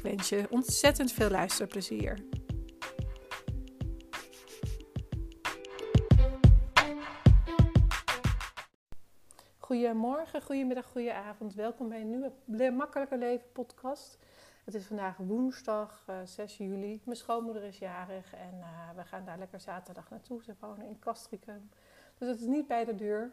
Ik wens je ontzettend veel luisterplezier. Goedemorgen, goedemiddag, goedenavond. Welkom bij een nieuwe Makkelijker Leven podcast. Het is vandaag woensdag uh, eh, 6 juli. Mijn schoonmoeder is jarig en uh, we gaan daar lekker zaterdag naartoe. Ze wonen in Castricum. Dus het is niet bij de deur.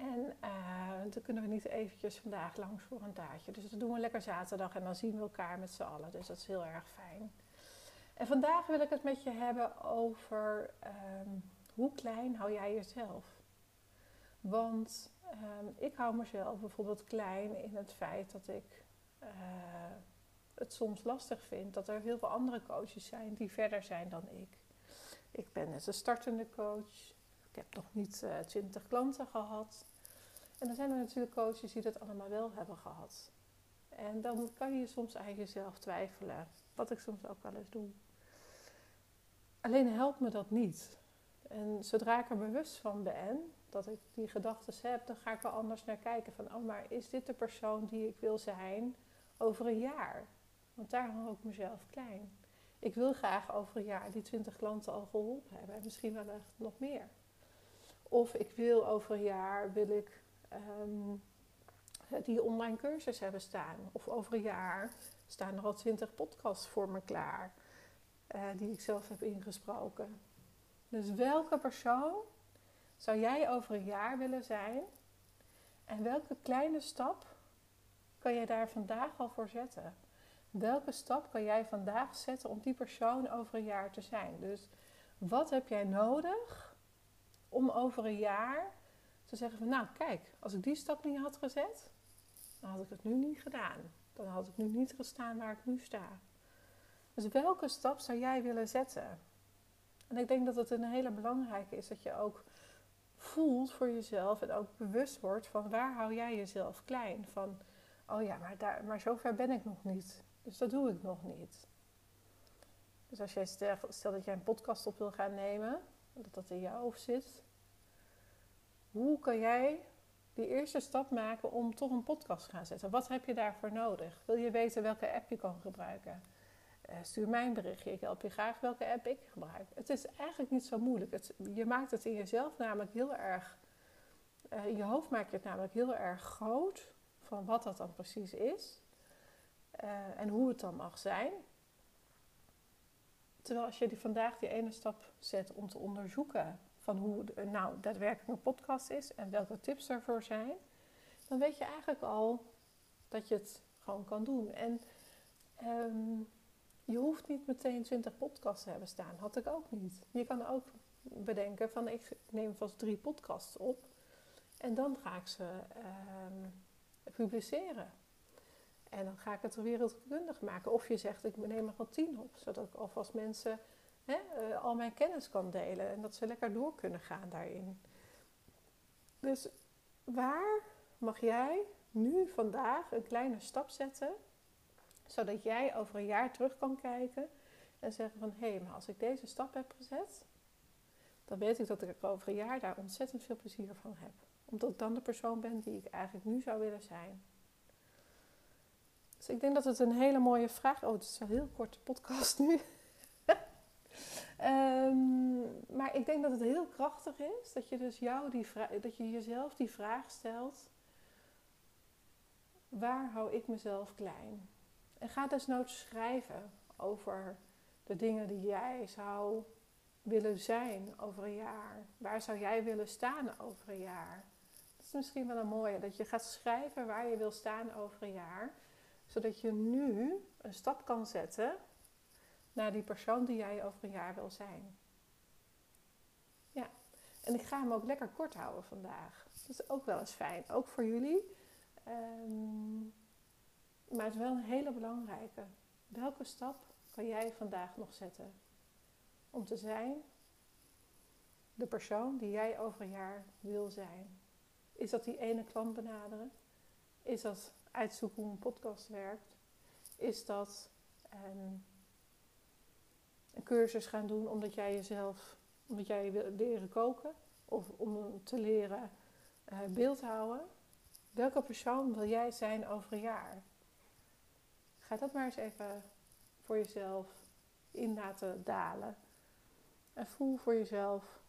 En uh, dan kunnen we niet eventjes vandaag langs voor een taartje. Dus dat doen we lekker zaterdag en dan zien we elkaar met z'n allen. Dus dat is heel erg fijn. En vandaag wil ik het met je hebben over um, hoe klein hou jij jezelf? Want um, ik hou mezelf bijvoorbeeld klein in het feit dat ik uh, het soms lastig vind dat er heel veel andere coaches zijn die verder zijn dan ik. Ik ben net een startende coach. Ik heb nog niet uh, 20 klanten gehad. En dan zijn er natuurlijk coaches die dat allemaal wel hebben gehad. En dan kan je soms aan jezelf twijfelen. Wat ik soms ook wel eens doe. Alleen helpt me dat niet. En zodra ik er bewust van ben dat ik die gedachten heb, dan ga ik er anders naar kijken. Van, oh, maar is dit de persoon die ik wil zijn over een jaar? Want daar hou ik mezelf klein. Ik wil graag over een jaar die 20 klanten al geholpen hebben. En misschien wel echt nog meer. Of ik wil over een jaar, wil ik um, die online cursus hebben staan. Of over een jaar staan er al twintig podcasts voor me klaar. Uh, die ik zelf heb ingesproken. Dus welke persoon zou jij over een jaar willen zijn? En welke kleine stap kan jij daar vandaag al voor zetten? Welke stap kan jij vandaag zetten om die persoon over een jaar te zijn? Dus wat heb jij nodig om over een jaar te zeggen van nou kijk, als ik die stap niet had gezet, dan had ik het nu niet gedaan. Dan had ik nu niet gestaan waar ik nu sta. Dus welke stap zou jij willen zetten? En ik denk dat het een hele belangrijke is dat je ook voelt voor jezelf en ook bewust wordt van waar hou jij jezelf klein. Van, oh ja, maar, daar, maar zover ben ik nog niet. Dus dat doe ik nog niet. Dus als jij stelt dat jij een podcast op wil gaan nemen, dat dat in je hoofd zit, hoe kan jij die eerste stap maken om toch een podcast te gaan zetten? Wat heb je daarvoor nodig? Wil je weten welke app je kan gebruiken? Uh, stuur mij een berichtje. Ik help je graag welke app ik gebruik. Het is eigenlijk niet zo moeilijk. Je maakt het in jezelf namelijk heel erg. Uh, in je hoofd maak je het namelijk heel erg groot. Van wat dat dan precies is. Uh, en hoe het dan mag zijn. Terwijl als je die vandaag die ene stap zet om te onderzoeken van hoe nou daadwerkelijk een podcast is en welke tips ervoor zijn, dan weet je eigenlijk al dat je het gewoon kan doen. En um, je hoeft niet meteen 20 podcasts te hebben staan. Had ik ook niet. Je kan ook bedenken van ik neem vast drie podcasts op en dan ga ik ze um, publiceren. En dan ga ik het wereldkundig maken. Of je zegt ik neem er gewoon tien op, zodat ik alvast mensen uh, al mijn kennis kan delen en dat ze lekker door kunnen gaan daarin. Dus waar mag jij nu vandaag een kleine stap zetten, zodat jij over een jaar terug kan kijken en zeggen van hé, hey, maar als ik deze stap heb gezet, dan weet ik dat ik er over een jaar daar ontzettend veel plezier van heb. Omdat ik dan de persoon ben die ik eigenlijk nu zou willen zijn. Dus ik denk dat het een hele mooie vraag. Oh, het is een heel korte podcast nu. Um, maar ik denk dat het heel krachtig is dat je dus jou die dat je jezelf die vraag stelt: waar hou ik mezelf klein? En ga desnoods schrijven over de dingen die jij zou willen zijn over een jaar. Waar zou jij willen staan over een jaar? Dat is misschien wel een mooie, dat je gaat schrijven waar je wil staan over een jaar, zodat je nu een stap kan zetten naar die persoon die jij over een jaar wil zijn. Ja, en ik ga hem ook lekker kort houden vandaag. Dat is ook wel eens fijn, ook voor jullie. Um, maar het is wel een hele belangrijke. Welke stap kan jij vandaag nog zetten om te zijn de persoon die jij over een jaar wil zijn? Is dat die ene klant benaderen? Is dat uitzoeken hoe een podcast werkt? Is dat um, een cursus gaan doen omdat jij jezelf, omdat jij wil leren koken? Of om te leren uh, beeld houden? Welke persoon wil jij zijn over een jaar? Ga dat maar eens even voor jezelf in laten dalen. En voel voor jezelf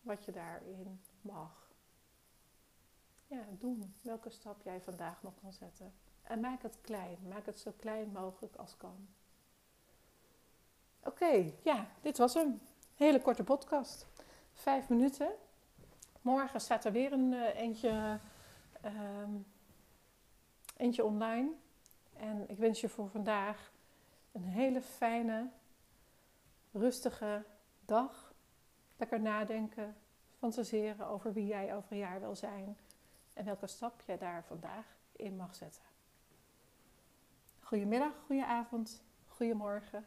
wat je daarin mag. Ja, doen. Welke stap jij vandaag nog kan zetten. En maak het klein. Maak het zo klein mogelijk als kan. Oké, ja, dit was hem. Hele korte podcast. Vijf minuten. Morgen staat er weer een uh, eentje, uh, eentje online. En ik wens je voor vandaag een hele fijne, rustige dag. Lekker nadenken, fantaseren over wie jij over een jaar wil zijn en welke stap jij daar vandaag in mag zetten. Goedemiddag, goedenavond, goedemorgen